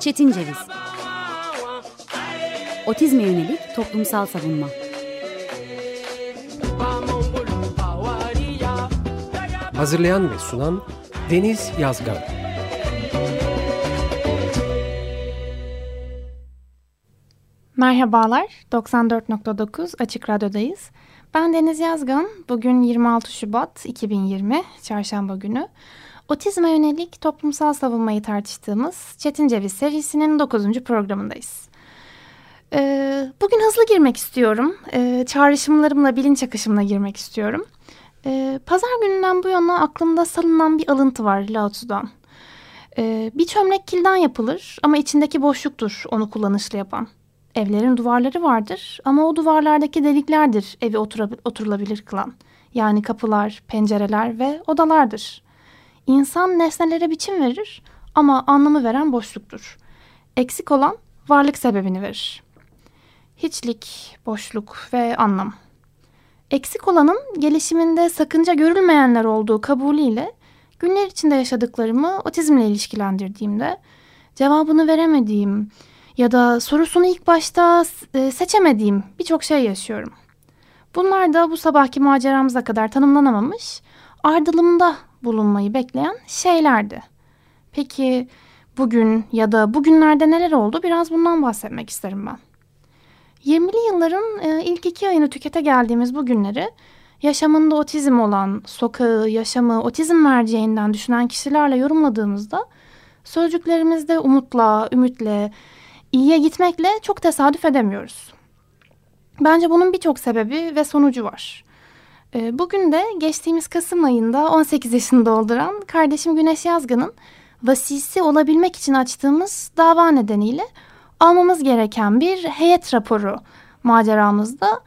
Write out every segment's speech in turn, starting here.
Çetin Ceviz Otizme yönelik toplumsal savunma Hazırlayan ve sunan Deniz Yazgan Merhabalar, 94.9 Açık Radyo'dayız. Ben Deniz Yazgan. Bugün 26 Şubat 2020, Çarşamba günü. Otizme yönelik toplumsal savunmayı tartıştığımız Çetin Ceviz serisinin 9. programındayız. Ee, bugün hızlı girmek istiyorum. Ee, çağrışımlarımla, bilinç akışımla girmek istiyorum. Ee, Pazar gününden bu yana aklımda salınan bir alıntı var Lao. Ee, bir çömlek kilden yapılır ama içindeki boşluktur onu kullanışlı yapan. Evlerin duvarları vardır ama o duvarlardaki deliklerdir evi oturulabilir kılan. Yani kapılar, pencereler ve odalardır. İnsan nesnelere biçim verir ama anlamı veren boşluktur. Eksik olan varlık sebebini verir. Hiçlik, boşluk ve anlam. Eksik olanın gelişiminde sakınca görülmeyenler olduğu kabulüyle günler içinde yaşadıklarımı otizmle ilişkilendirdiğimde cevabını veremediğim ya da sorusunu ilk başta e, seçemediğim birçok şey yaşıyorum. Bunlar da bu sabahki maceramıza kadar tanımlanamamış, ardılımda bulunmayı bekleyen şeylerdi. Peki bugün ya da bugünlerde neler oldu biraz bundan bahsetmek isterim ben. 20'li yılların e, ilk iki ayını tükete geldiğimiz bu günleri yaşamında otizm olan, sokağı, yaşamı otizm merceğinden düşünen kişilerle yorumladığımızda sözcüklerimizde umutla, ümitle, iyiye gitmekle çok tesadüf edemiyoruz. Bence bunun birçok sebebi ve sonucu var. E, bugün de geçtiğimiz Kasım ayında 18 yaşını dolduran kardeşim Güneş Yazgan'ın vasisi olabilmek için açtığımız dava nedeniyle almamız gereken bir heyet raporu maceramızda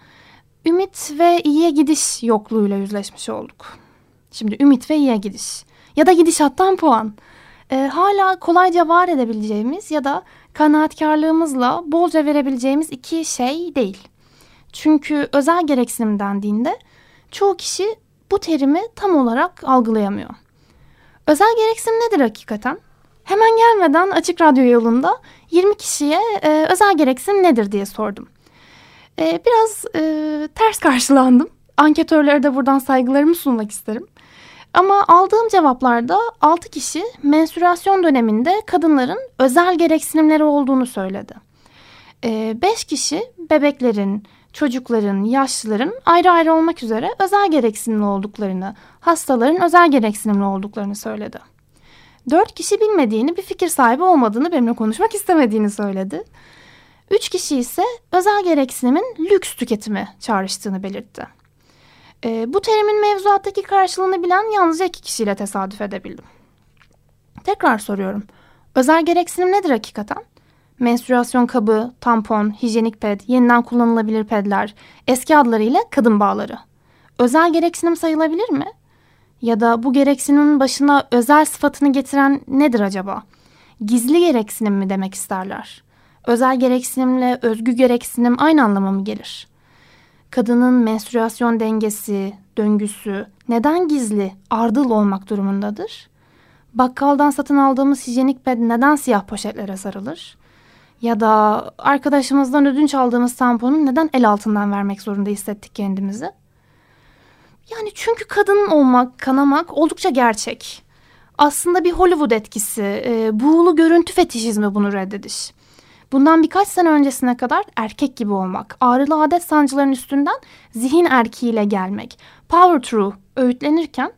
ümit ve iyiye gidiş yokluğuyla yüzleşmiş olduk. Şimdi ümit ve iyiye gidiş ya da gidişattan puan. E, hala kolayca var edebileceğimiz ya da kanaatkarlığımızla bolca verebileceğimiz iki şey değil. Çünkü özel gereksinim dendiğinde çoğu kişi bu terimi tam olarak algılayamıyor. Özel gereksinim nedir hakikaten? Hemen gelmeden Açık Radyo yolunda 20 kişiye e, özel gereksinim nedir diye sordum. E, biraz e, ters karşılandım. Anketörlere de buradan saygılarımı sunmak isterim. Ama aldığım cevaplarda 6 kişi menstruasyon döneminde kadınların özel gereksinimleri olduğunu söyledi. 5 e, kişi bebeklerin, çocukların, yaşlıların ayrı ayrı olmak üzere özel gereksinimli olduklarını, hastaların özel gereksinimli olduklarını söyledi. Dört kişi bilmediğini, bir fikir sahibi olmadığını, benimle konuşmak istemediğini söyledi. Üç kişi ise özel gereksinimin lüks tüketimi çağrıştığını belirtti. E, bu terimin mevzuattaki karşılığını bilen yalnızca iki kişiyle tesadüf edebildim. Tekrar soruyorum. Özel gereksinim nedir hakikaten? Menstruasyon kabı, tampon, hijyenik ped, yeniden kullanılabilir pedler, eski adlarıyla kadın bağları. Özel gereksinim sayılabilir mi? Ya da bu gereksinimin başına özel sıfatını getiren nedir acaba? Gizli gereksinim mi demek isterler? Özel gereksinimle özgü gereksinim aynı anlama mı gelir? Kadının menstruasyon dengesi, döngüsü neden gizli, ardıl olmak durumundadır? Bakkaldan satın aldığımız hijyenik ped neden siyah poşetlere sarılır? Ya da arkadaşımızdan ödünç aldığımız tamponu neden el altından vermek zorunda hissettik kendimizi? Yani çünkü kadın olmak, kanamak oldukça gerçek. Aslında bir Hollywood etkisi, e, buğulu görüntü fetişizmi bunu reddediş. Bundan birkaç sene öncesine kadar erkek gibi olmak, ağrılı adet sancıların üstünden zihin erkiğiyle gelmek, power through öğütlenirken,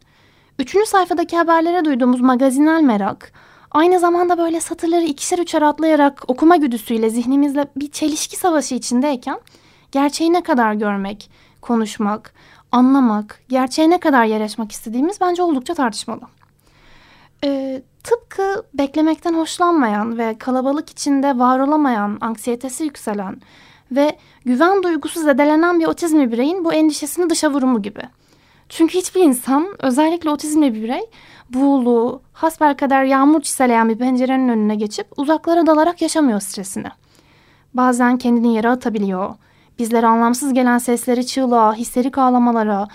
üçüncü sayfadaki haberlere duyduğumuz magazinel merak, aynı zamanda böyle satırları ikişer üçer atlayarak okuma güdüsüyle zihnimizle bir çelişki savaşı içindeyken gerçeği ne kadar görmek, konuşmak, anlamak, gerçeğe ne kadar yer açmak istediğimiz bence oldukça tartışmalı. Ee, tıpkı beklemekten hoşlanmayan ve kalabalık içinde var olamayan, anksiyetesi yükselen ve güven duygusu zedelenen bir otizmli bireyin bu endişesini dışa vurumu gibi. Çünkü hiçbir insan, özellikle otizmli bir birey, buğulu, hasbelkader yağmur çiseleyen bir pencerenin önüne geçip uzaklara dalarak yaşamıyor stresini. Bazen kendini yere atabiliyor. Bizlere anlamsız gelen sesleri çığlığa, histerik ağlamalara,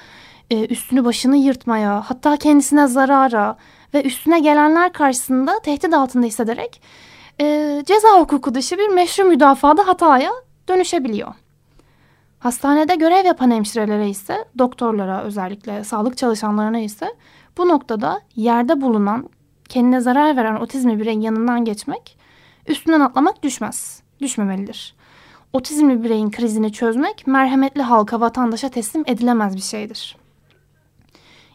e, üstünü başını yırtmaya, hatta kendisine zarara ve üstüne gelenler karşısında tehdit altında hissederek e, ceza hukuku dışı bir meşru müdafada hataya dönüşebiliyor. Hastanede görev yapan hemşirelere ise, doktorlara özellikle sağlık çalışanlarına ise bu noktada yerde bulunan, kendine zarar veren otizmli bireyin yanından geçmek, üstünden atlamak düşmez, düşmemelidir. Otizmli bireyin krizini çözmek merhametli halka, vatandaşa teslim edilemez bir şeydir.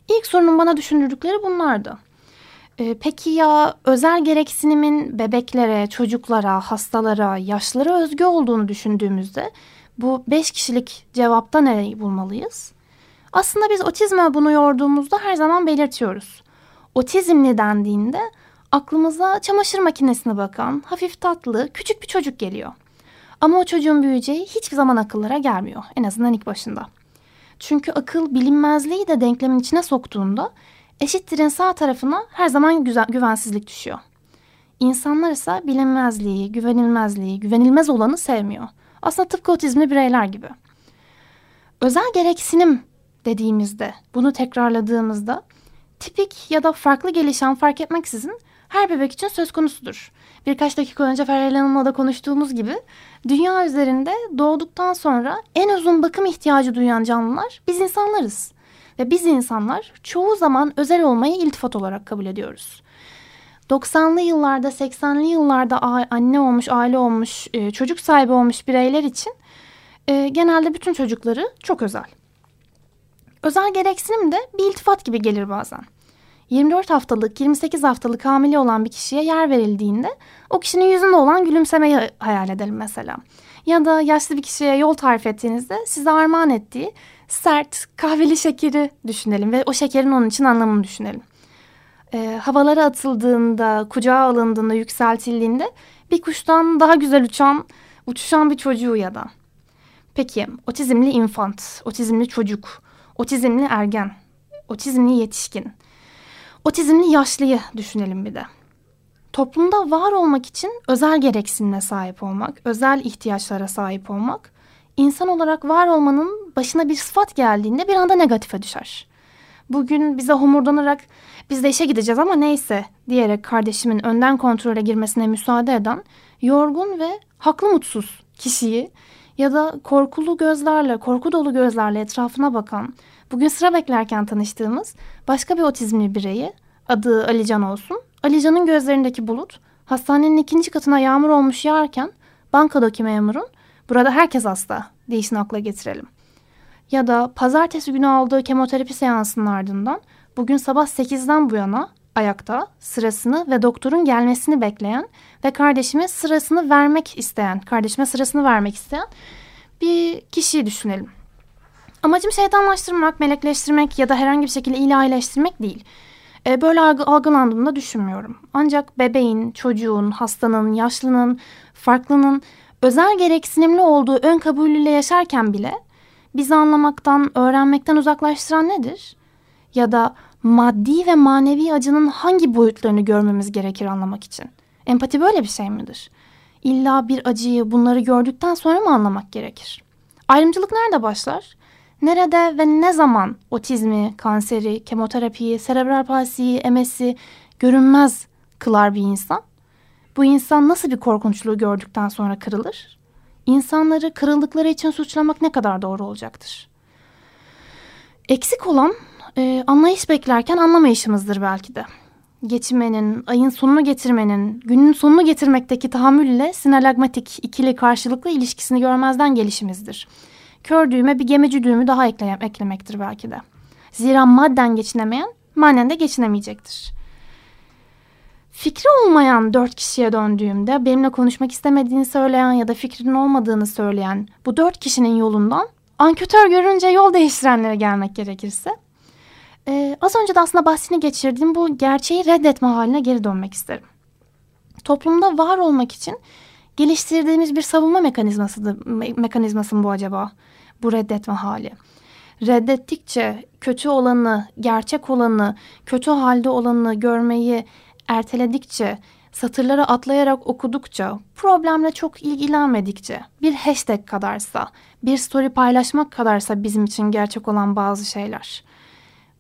İlk sorunun bana düşündürdükleri bunlardı. Ee, peki ya özel gereksinimin bebeklere, çocuklara, hastalara, yaşlılara özgü olduğunu düşündüğümüzde bu beş kişilik cevapta nereyi bulmalıyız? Aslında biz otizme bunu yorduğumuzda her zaman belirtiyoruz. Otizmli dendiğinde aklımıza çamaşır makinesine bakan, hafif tatlı, küçük bir çocuk geliyor. Ama o çocuğun büyüyeceği hiçbir zaman akıllara gelmiyor. En azından ilk başında. Çünkü akıl bilinmezliği de denklemin içine soktuğunda eşittirin sağ tarafına her zaman güzel, güvensizlik düşüyor. İnsanlar ise bilinmezliği, güvenilmezliği, güvenilmez olanı sevmiyor. Aslında tıpkı otizmli bireyler gibi. Özel gereksinim dediğimizde, bunu tekrarladığımızda tipik ya da farklı gelişen fark etmeksizin her bebek için söz konusudur. Birkaç dakika önce Ferhal Hanım'la da konuştuğumuz gibi dünya üzerinde doğduktan sonra en uzun bakım ihtiyacı duyan canlılar biz insanlarız. Ve biz insanlar çoğu zaman özel olmayı iltifat olarak kabul ediyoruz. 90'lı yıllarda, 80'li yıllarda anne olmuş, aile olmuş, e, çocuk sahibi olmuş bireyler için e, genelde bütün çocukları çok özel. Özel gereksinim de bir iltifat gibi gelir bazen. 24 haftalık, 28 haftalık hamile olan bir kişiye yer verildiğinde o kişinin yüzünde olan gülümsemeyi hayal edelim mesela. Ya da yaşlı bir kişiye yol tarif ettiğinizde size armağan ettiği sert kahveli şekeri düşünelim ve o şekerin onun için anlamını düşünelim. E, havalara atıldığında, kucağa alındığında, yükseltildiğinde bir kuştan daha güzel uçan, uçuşan bir çocuğu ya da. Peki otizmli infant, otizmli çocuk, otizmli ergen, otizmli yetişkin, otizmli yaşlıyı düşünelim bir de. Toplumda var olmak için özel gereksinime sahip olmak, özel ihtiyaçlara sahip olmak, insan olarak var olmanın başına bir sıfat geldiğinde bir anda negatife düşer. Bugün bize homurdanarak biz de işe gideceğiz ama neyse diyerek kardeşimin önden kontrole girmesine müsaade eden yorgun ve haklı mutsuz kişiyi ya da korkulu gözlerle, korku dolu gözlerle etrafına bakan, bugün sıra beklerken tanıştığımız başka bir otizmli bireyi, adı Alican olsun. Alican'ın gözlerindeki bulut, hastanenin ikinci katına yağmur olmuş yağarken bankadaki memurun burada herkes hasta deyişini akla getirelim. Ya da pazartesi günü aldığı kemoterapi seansının ardından bugün sabah 8'den bu yana ayakta sırasını ve doktorun gelmesini bekleyen ve kardeşime sırasını vermek isteyen, kardeşime sırasını vermek isteyen bir kişiyi düşünelim. Amacım şeytanlaştırmak, melekleştirmek ya da herhangi bir şekilde ilahileştirmek değil. E, böyle algılandığını da düşünmüyorum. Ancak bebeğin, çocuğun, hastanın, yaşlının, farklının özel gereksinimli olduğu ön kabulüyle yaşarken bile bizi anlamaktan, öğrenmekten uzaklaştıran nedir? Ya da maddi ve manevi acının hangi boyutlarını görmemiz gerekir anlamak için? Empati böyle bir şey midir? İlla bir acıyı bunları gördükten sonra mı anlamak gerekir? Ayrımcılık nerede başlar? Nerede ve ne zaman otizmi, kanseri, kemoterapiyi, serebral palsiyi, MS'i görünmez kılar bir insan? Bu insan nasıl bir korkunçluğu gördükten sonra kırılır? İnsanları kırıldıkları için suçlamak ne kadar doğru olacaktır? Eksik olan e, anlayış beklerken anlamayışımızdır belki de. Geçinmenin, ayın sonunu getirmenin, günün sonunu getirmekteki tahammülle sinalagmatik ikili karşılıklı ilişkisini görmezden gelişimizdir. Kör düğüme bir gemici düğümü daha ekleyem, eklemektir belki de. Zira madden geçinemeyen manen de geçinemeyecektir. Fikri olmayan dört kişiye döndüğümde benimle konuşmak istemediğini söyleyen ya da fikrinin olmadığını söyleyen bu dört kişinin yolundan anketör görünce yol değiştirenlere gelmek gerekirse ee, az önce de aslında bahsini geçirdiğim bu gerçeği reddetme haline geri dönmek isterim. Toplumda var olmak için geliştirdiğimiz bir savunma mekanizması, mekanizması mı bu acaba? Bu reddetme hali. Reddettikçe kötü olanı, gerçek olanı, kötü halde olanı görmeyi erteledikçe, satırları atlayarak okudukça, problemle çok ilgilenmedikçe, bir hashtag kadarsa, bir story paylaşmak kadarsa bizim için gerçek olan bazı şeyler.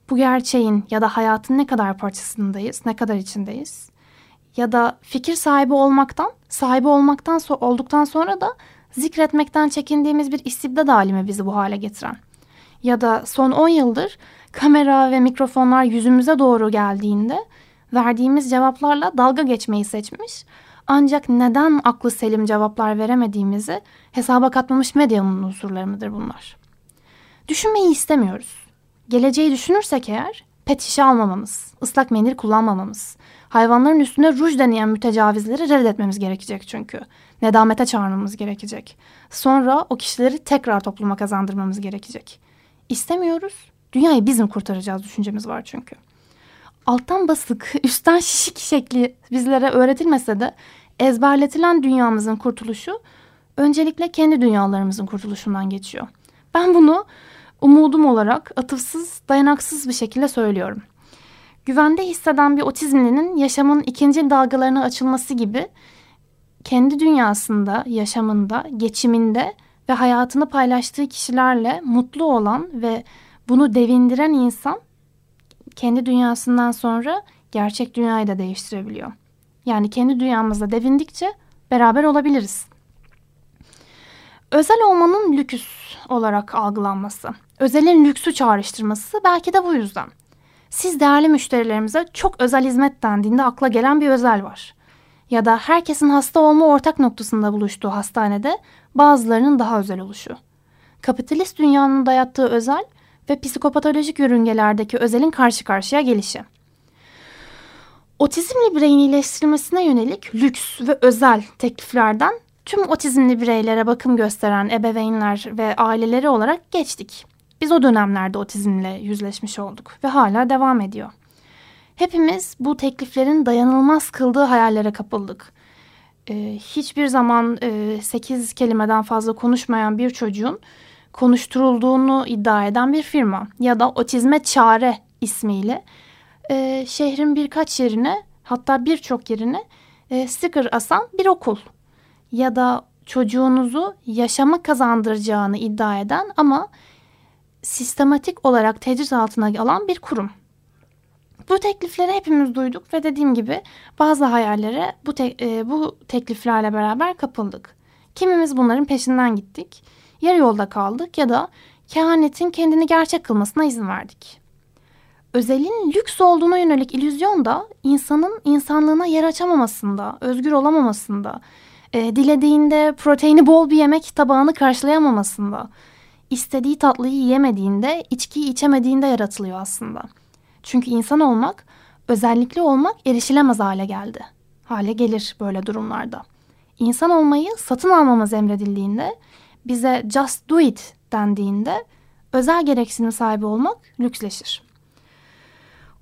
Bu gerçeğin ya da hayatın ne kadar parçasındayız, ne kadar içindeyiz? Ya da fikir sahibi olmaktan, sahibi olmaktan so olduktan sonra da zikretmekten çekindiğimiz bir istibdad halimi bizi bu hale getiren? Ya da son 10 yıldır kamera ve mikrofonlar yüzümüze doğru geldiğinde verdiğimiz cevaplarla dalga geçmeyi seçmiş ancak neden aklı selim cevaplar veremediğimizi hesaba katmamış medyanın unsurları bunlar. Düşünmeyi istemiyoruz. Geleceği düşünürsek eğer pet şişe almamamız, ıslak mendil kullanmamamız, hayvanların üstüne ruj deneyen mütecavizleri reddetmemiz gerekecek çünkü. Nedamete çağırmamız gerekecek. Sonra o kişileri tekrar topluma kazandırmamız gerekecek. İstemiyoruz. Dünyayı bizim kurtaracağız düşüncemiz var çünkü. Alttan basık, üstten şişik şekli bizlere öğretilmese de ezberletilen dünyamızın kurtuluşu öncelikle kendi dünyalarımızın kurtuluşundan geçiyor. Ben bunu umudum olarak atıfsız, dayanaksız bir şekilde söylüyorum. Güvende hisseden bir otizmlinin yaşamın ikinci dalgalarına açılması gibi kendi dünyasında, yaşamında, geçiminde ve hayatını paylaştığı kişilerle mutlu olan ve bunu devindiren insan kendi dünyasından sonra gerçek dünyayı da değiştirebiliyor. Yani kendi dünyamızda devindikçe beraber olabiliriz. Özel olmanın lüküs olarak algılanması, özelin lüksü çağrıştırması belki de bu yüzden. Siz değerli müşterilerimize çok özel hizmet dendiğinde akla gelen bir özel var. Ya da herkesin hasta olma ortak noktasında buluştuğu hastanede bazılarının daha özel oluşu. Kapitalist dünyanın dayattığı özel ve psikopatolojik yörüngelerdeki özelin karşı karşıya gelişi. Otizmli bireyin iyileştirilmesine yönelik lüks ve özel tekliflerden tüm otizmli bireylere bakım gösteren ebeveynler ve aileleri olarak geçtik. Biz o dönemlerde otizmle yüzleşmiş olduk ve hala devam ediyor. Hepimiz bu tekliflerin dayanılmaz kıldığı hayallere kapıldık. Ee, hiçbir zaman e, 8 kelimeden fazla konuşmayan bir çocuğun konuşturulduğunu iddia eden bir firma ya da Otizme Çare ismiyle e, şehrin birkaç yerine hatta birçok yerine e, sticker asan bir okul ya da çocuğunuzu yaşama kazandıracağını iddia eden ama sistematik olarak tecrit altına alan bir kurum. Bu teklifleri hepimiz duyduk ve dediğim gibi bazı hayallere bu, te e, bu tekliflerle beraber kapıldık. Kimimiz bunların peşinden gittik, yarı yolda kaldık ya da kehanetin kendini gerçek kılmasına izin verdik. Özelin lüks olduğuna yönelik illüzyon da insanın insanlığına yer açamamasında, özgür olamamasında, e, dilediğinde proteini bol bir yemek tabağını karşılayamamasında, istediği tatlıyı yiyemediğinde, içkiyi içemediğinde yaratılıyor aslında. Çünkü insan olmak, özellikle olmak erişilemez hale geldi. Hale gelir böyle durumlarda. İnsan olmayı satın almamız emredildiğinde, bize just do it dendiğinde özel gereksinim sahibi olmak lüksleşir.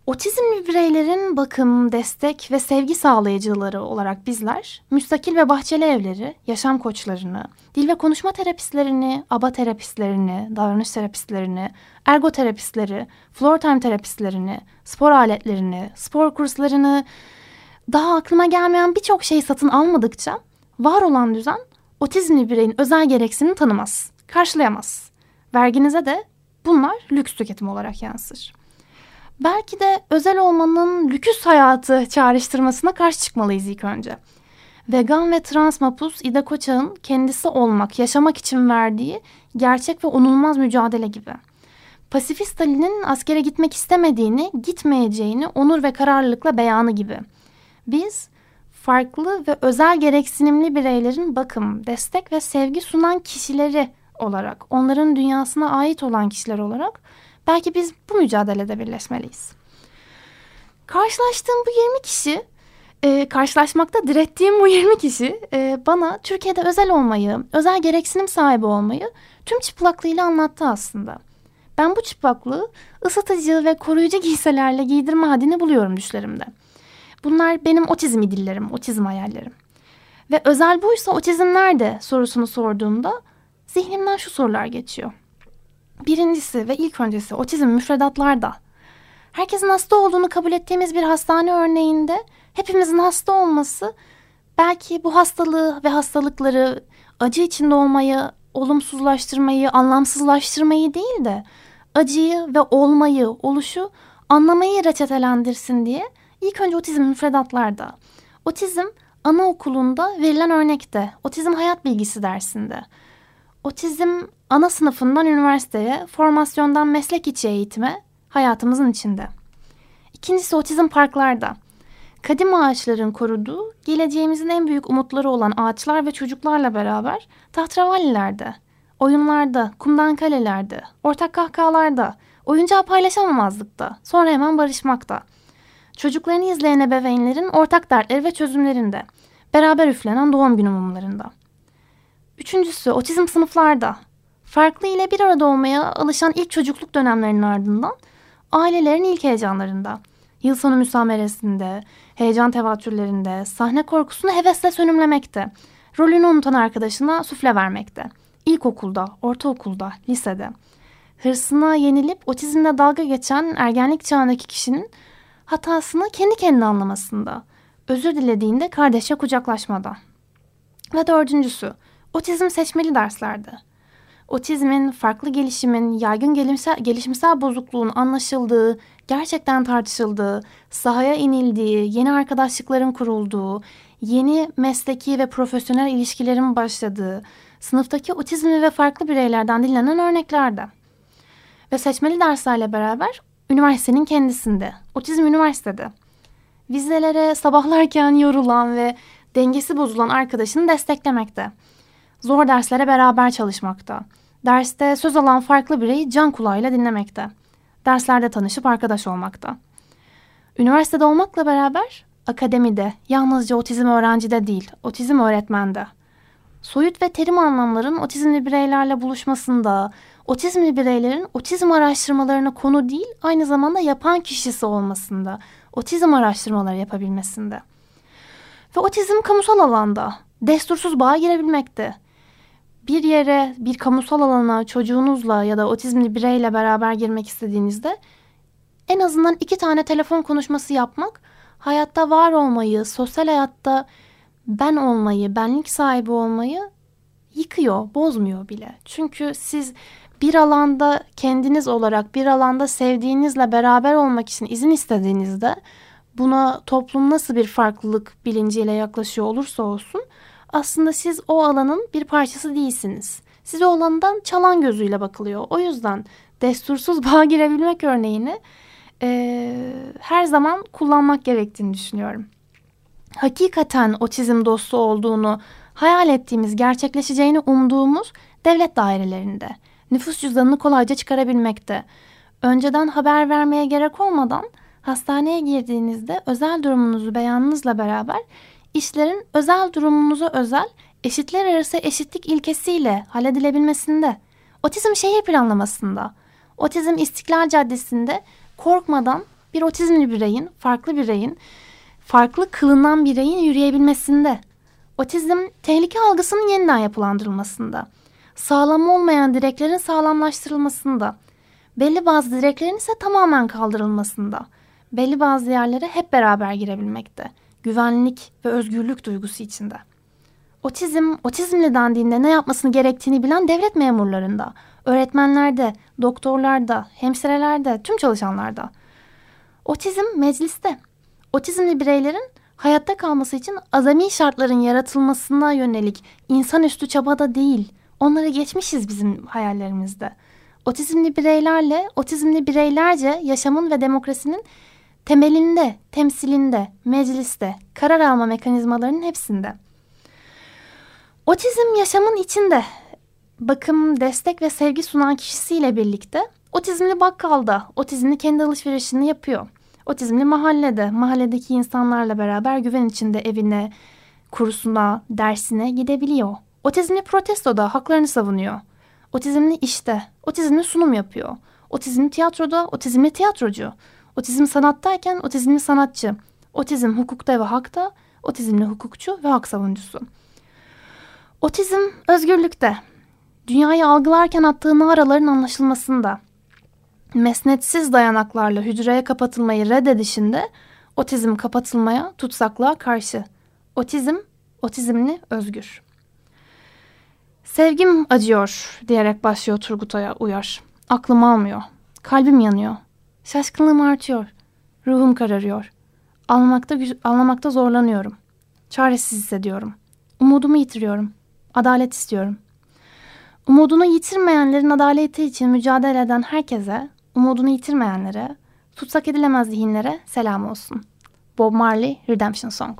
Otizmli bireylerin bakım, destek ve sevgi sağlayıcıları olarak bizler müstakil ve bahçeli evleri, yaşam koçlarını, dil ve konuşma terapistlerini, aba terapistlerini, davranış terapistlerini, ergoterapistleri, floor time terapistlerini, spor aletlerini, spor kurslarını, daha aklıma gelmeyen birçok şey satın almadıkça var olan düzen otizmli bireyin özel gereksinimi tanımaz, karşılayamaz. Verginize de bunlar lüks tüketim olarak yansır. Belki de özel olmanın lüküs hayatı çağrıştırmasına karşı çıkmalıyız ilk önce. Vegan ve trans mapus İda Koçak'ın kendisi olmak, yaşamak için verdiği gerçek ve onulmaz mücadele gibi. Pasifist Ali'nin askere gitmek istemediğini, gitmeyeceğini onur ve kararlılıkla beyanı gibi. Biz farklı ve özel gereksinimli bireylerin bakım, destek ve sevgi sunan kişileri olarak, onların dünyasına ait olan kişiler olarak Belki biz bu mücadelede birleşmeliyiz. Karşılaştığım bu 20 kişi, e, karşılaşmakta direttiğim bu 20 kişi e, bana Türkiye'de özel olmayı, özel gereksinim sahibi olmayı tüm çıplaklığıyla anlattı aslında. Ben bu çıplaklığı ısıtıcı ve koruyucu giysilerle giydirme hadini buluyorum düşlerimde. Bunlar benim otizm idillerim, otizm hayallerim. Ve özel buysa otizm nerede sorusunu sorduğumda zihnimden şu sorular geçiyor. Birincisi ve ilk öncesi otizm müfredatlarda. Herkesin hasta olduğunu kabul ettiğimiz bir hastane örneğinde hepimizin hasta olması belki bu hastalığı ve hastalıkları acı içinde olmayı, olumsuzlaştırmayı, anlamsızlaştırmayı değil de acıyı ve olmayı, oluşu anlamayı reçetelendirsin diye ilk önce otizm müfredatlarda, otizm anaokulunda verilen örnekte, otizm hayat bilgisi dersinde, otizm ana sınıfından üniversiteye, formasyondan meslek içi eğitime hayatımızın içinde. İkincisi otizm parklarda. Kadim ağaçların koruduğu, geleceğimizin en büyük umutları olan ağaçlar ve çocuklarla beraber tahtravalilerde, oyunlarda, kumdan kalelerde, ortak kahkahalarda, oyuncağı paylaşamamazlıkta, sonra hemen barışmakta. Çocuklarını izleyen ebeveynlerin ortak dertleri ve çözümlerinde, beraber üflenen doğum günü mumlarında. Üçüncüsü otizm sınıflarda. Farklı ile bir arada olmaya alışan ilk çocukluk dönemlerinin ardından ailelerin ilk heyecanlarında, yıl sonu müsameresinde, heyecan tevatürlerinde, sahne korkusunu hevesle sönümlemekte, rolünü unutan arkadaşına sufle vermekte, ilkokulda, ortaokulda, lisede, hırsına yenilip otizmle dalga geçen ergenlik çağındaki kişinin hatasını kendi kendine anlamasında, özür dilediğinde kardeşçe kucaklaşmada. Ve dördüncüsü, otizm seçmeli derslerde. Otizmin, farklı gelişimin, yaygın gelişimsel, gelişimsel bozukluğun anlaşıldığı, gerçekten tartışıldığı, sahaya inildiği, yeni arkadaşlıkların kurulduğu, yeni mesleki ve profesyonel ilişkilerin başladığı, sınıftaki otizmli ve farklı bireylerden dinlenen örneklerde. Ve seçmeli derslerle beraber üniversitenin kendisinde, otizm üniversitede. Vizelere sabahlarken yorulan ve dengesi bozulan arkadaşını desteklemekte. Zor derslere beraber çalışmakta. Derste söz alan farklı bireyi can kulağıyla dinlemekte. Derslerde tanışıp arkadaş olmakta. Üniversitede olmakla beraber akademide yalnızca otizm öğrencide değil, otizm öğretmende. Soyut ve terim anlamların otizmli bireylerle buluşmasında, otizmli bireylerin otizm araştırmalarına konu değil, aynı zamanda yapan kişisi olmasında, otizm araştırmaları yapabilmesinde. Ve otizm kamusal alanda, destursuz bağa girebilmekte. Bir yere, bir kamusal alana çocuğunuzla ya da otizmli bireyle beraber girmek istediğinizde en azından iki tane telefon konuşması yapmak hayatta var olmayı, sosyal hayatta ben olmayı, benlik sahibi olmayı yıkıyor, bozmuyor bile. Çünkü siz bir alanda kendiniz olarak, bir alanda sevdiğinizle beraber olmak için izin istediğinizde buna toplum nasıl bir farklılık bilinciyle yaklaşıyor olursa olsun aslında siz o alanın bir parçası değilsiniz. Siz o alandan çalan gözüyle bakılıyor. O yüzden destursuz bağ girebilmek örneğini e, her zaman kullanmak gerektiğini düşünüyorum. Hakikaten otizm dostu olduğunu hayal ettiğimiz, gerçekleşeceğini umduğumuz devlet dairelerinde nüfus cüzdanını kolayca çıkarabilmekte. Önceden haber vermeye gerek olmadan hastaneye girdiğinizde özel durumunuzu beyanınızla beraber işlerin özel durumunuza özel eşitler arası eşitlik ilkesiyle halledilebilmesinde, otizm şehir planlamasında, otizm istiklal caddesinde korkmadan bir otizmli bireyin, farklı bireyin, farklı kılınan bireyin yürüyebilmesinde, otizm tehlike algısının yeniden yapılandırılmasında, sağlam olmayan direklerin sağlamlaştırılmasında, belli bazı direklerin ise tamamen kaldırılmasında, belli bazı yerlere hep beraber girebilmekte, güvenlik ve özgürlük duygusu içinde. Otizm, otizmle dendiğinde ne yapmasını gerektiğini bilen devlet memurlarında, öğretmenlerde, doktorlarda, hemşirelerde, tüm çalışanlarda. Otizm mecliste. Otizmli bireylerin hayatta kalması için azami şartların yaratılmasına yönelik insanüstü çabada değil, onları geçmişiz bizim hayallerimizde. Otizmli bireylerle, otizmli bireylerce yaşamın ve demokrasinin temelinde, temsilinde, mecliste, karar alma mekanizmalarının hepsinde. Otizm yaşamın içinde bakım, destek ve sevgi sunan kişisiyle birlikte otizmli bakkalda otizmli kendi alışverişini yapıyor. Otizmli mahallede, mahalledeki insanlarla beraber güven içinde evine, kurusuna, dersine gidebiliyor. Otizmli protestoda haklarını savunuyor. Otizmli işte, otizmli sunum yapıyor. Otizmli tiyatroda, otizmli tiyatrocu. Otizm sanattayken otizmli sanatçı. Otizm hukukta ve hakta, otizmli hukukçu ve hak savunucusu. Otizm özgürlükte. Dünyayı algılarken attığı naraların anlaşılmasında. Mesnetsiz dayanaklarla hücreye kapatılmayı reddedişinde otizm kapatılmaya, tutsaklığa karşı. Otizm, otizmli özgür. Sevgim acıyor diyerek başlıyor Turgut Uyar. Aklım almıyor. Kalbim yanıyor. Şaşkınlığım artıyor. Ruhum kararıyor. Anlamakta, anlamakta zorlanıyorum. Çaresiz hissediyorum. Umudumu yitiriyorum. Adalet istiyorum. Umudunu yitirmeyenlerin adaleti için mücadele eden herkese, umudunu yitirmeyenlere, tutsak edilemez zihinlere selam olsun. Bob Marley Redemption Song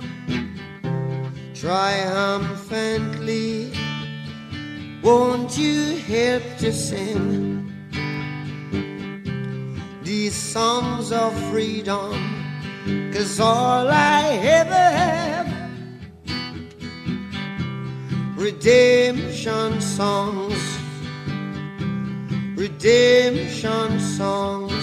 triumphantly won't you help to sing these songs of freedom? Cause all I ever have redemption songs, redemption songs.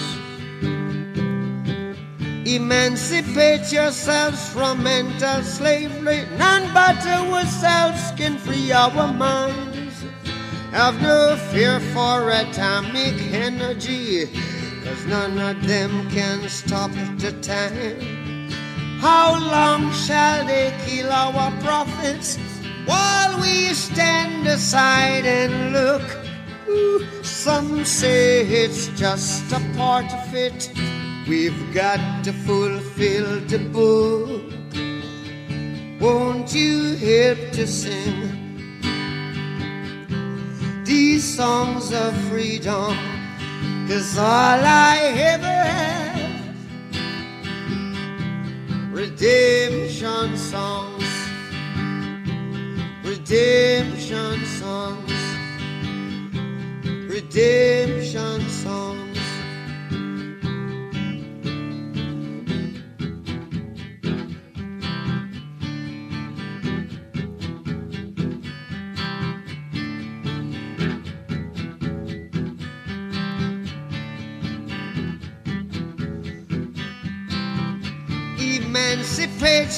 Emancipate yourselves from mental slavery. None but ourselves can free our minds. Have no fear for atomic energy, cause none of them can stop the time. How long shall they kill our prophets while we stand aside and look? Ooh, some say it's just a part of it. We've got to fulfill the book. Won't you help to sing? these songs of freedom. Cause all I ever have, redemption songs, redemption songs, redemption songs.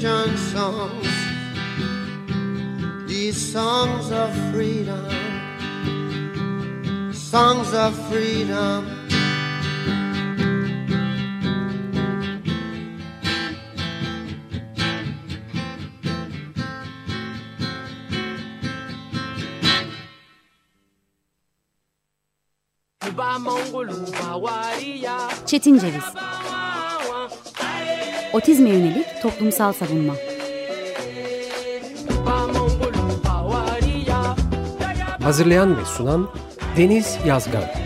songs. These songs of freedom, songs of freedom. Çetin Ceviz Otizme yönelik toplumsal savunma Hazırlayan ve sunan Deniz Yazgan.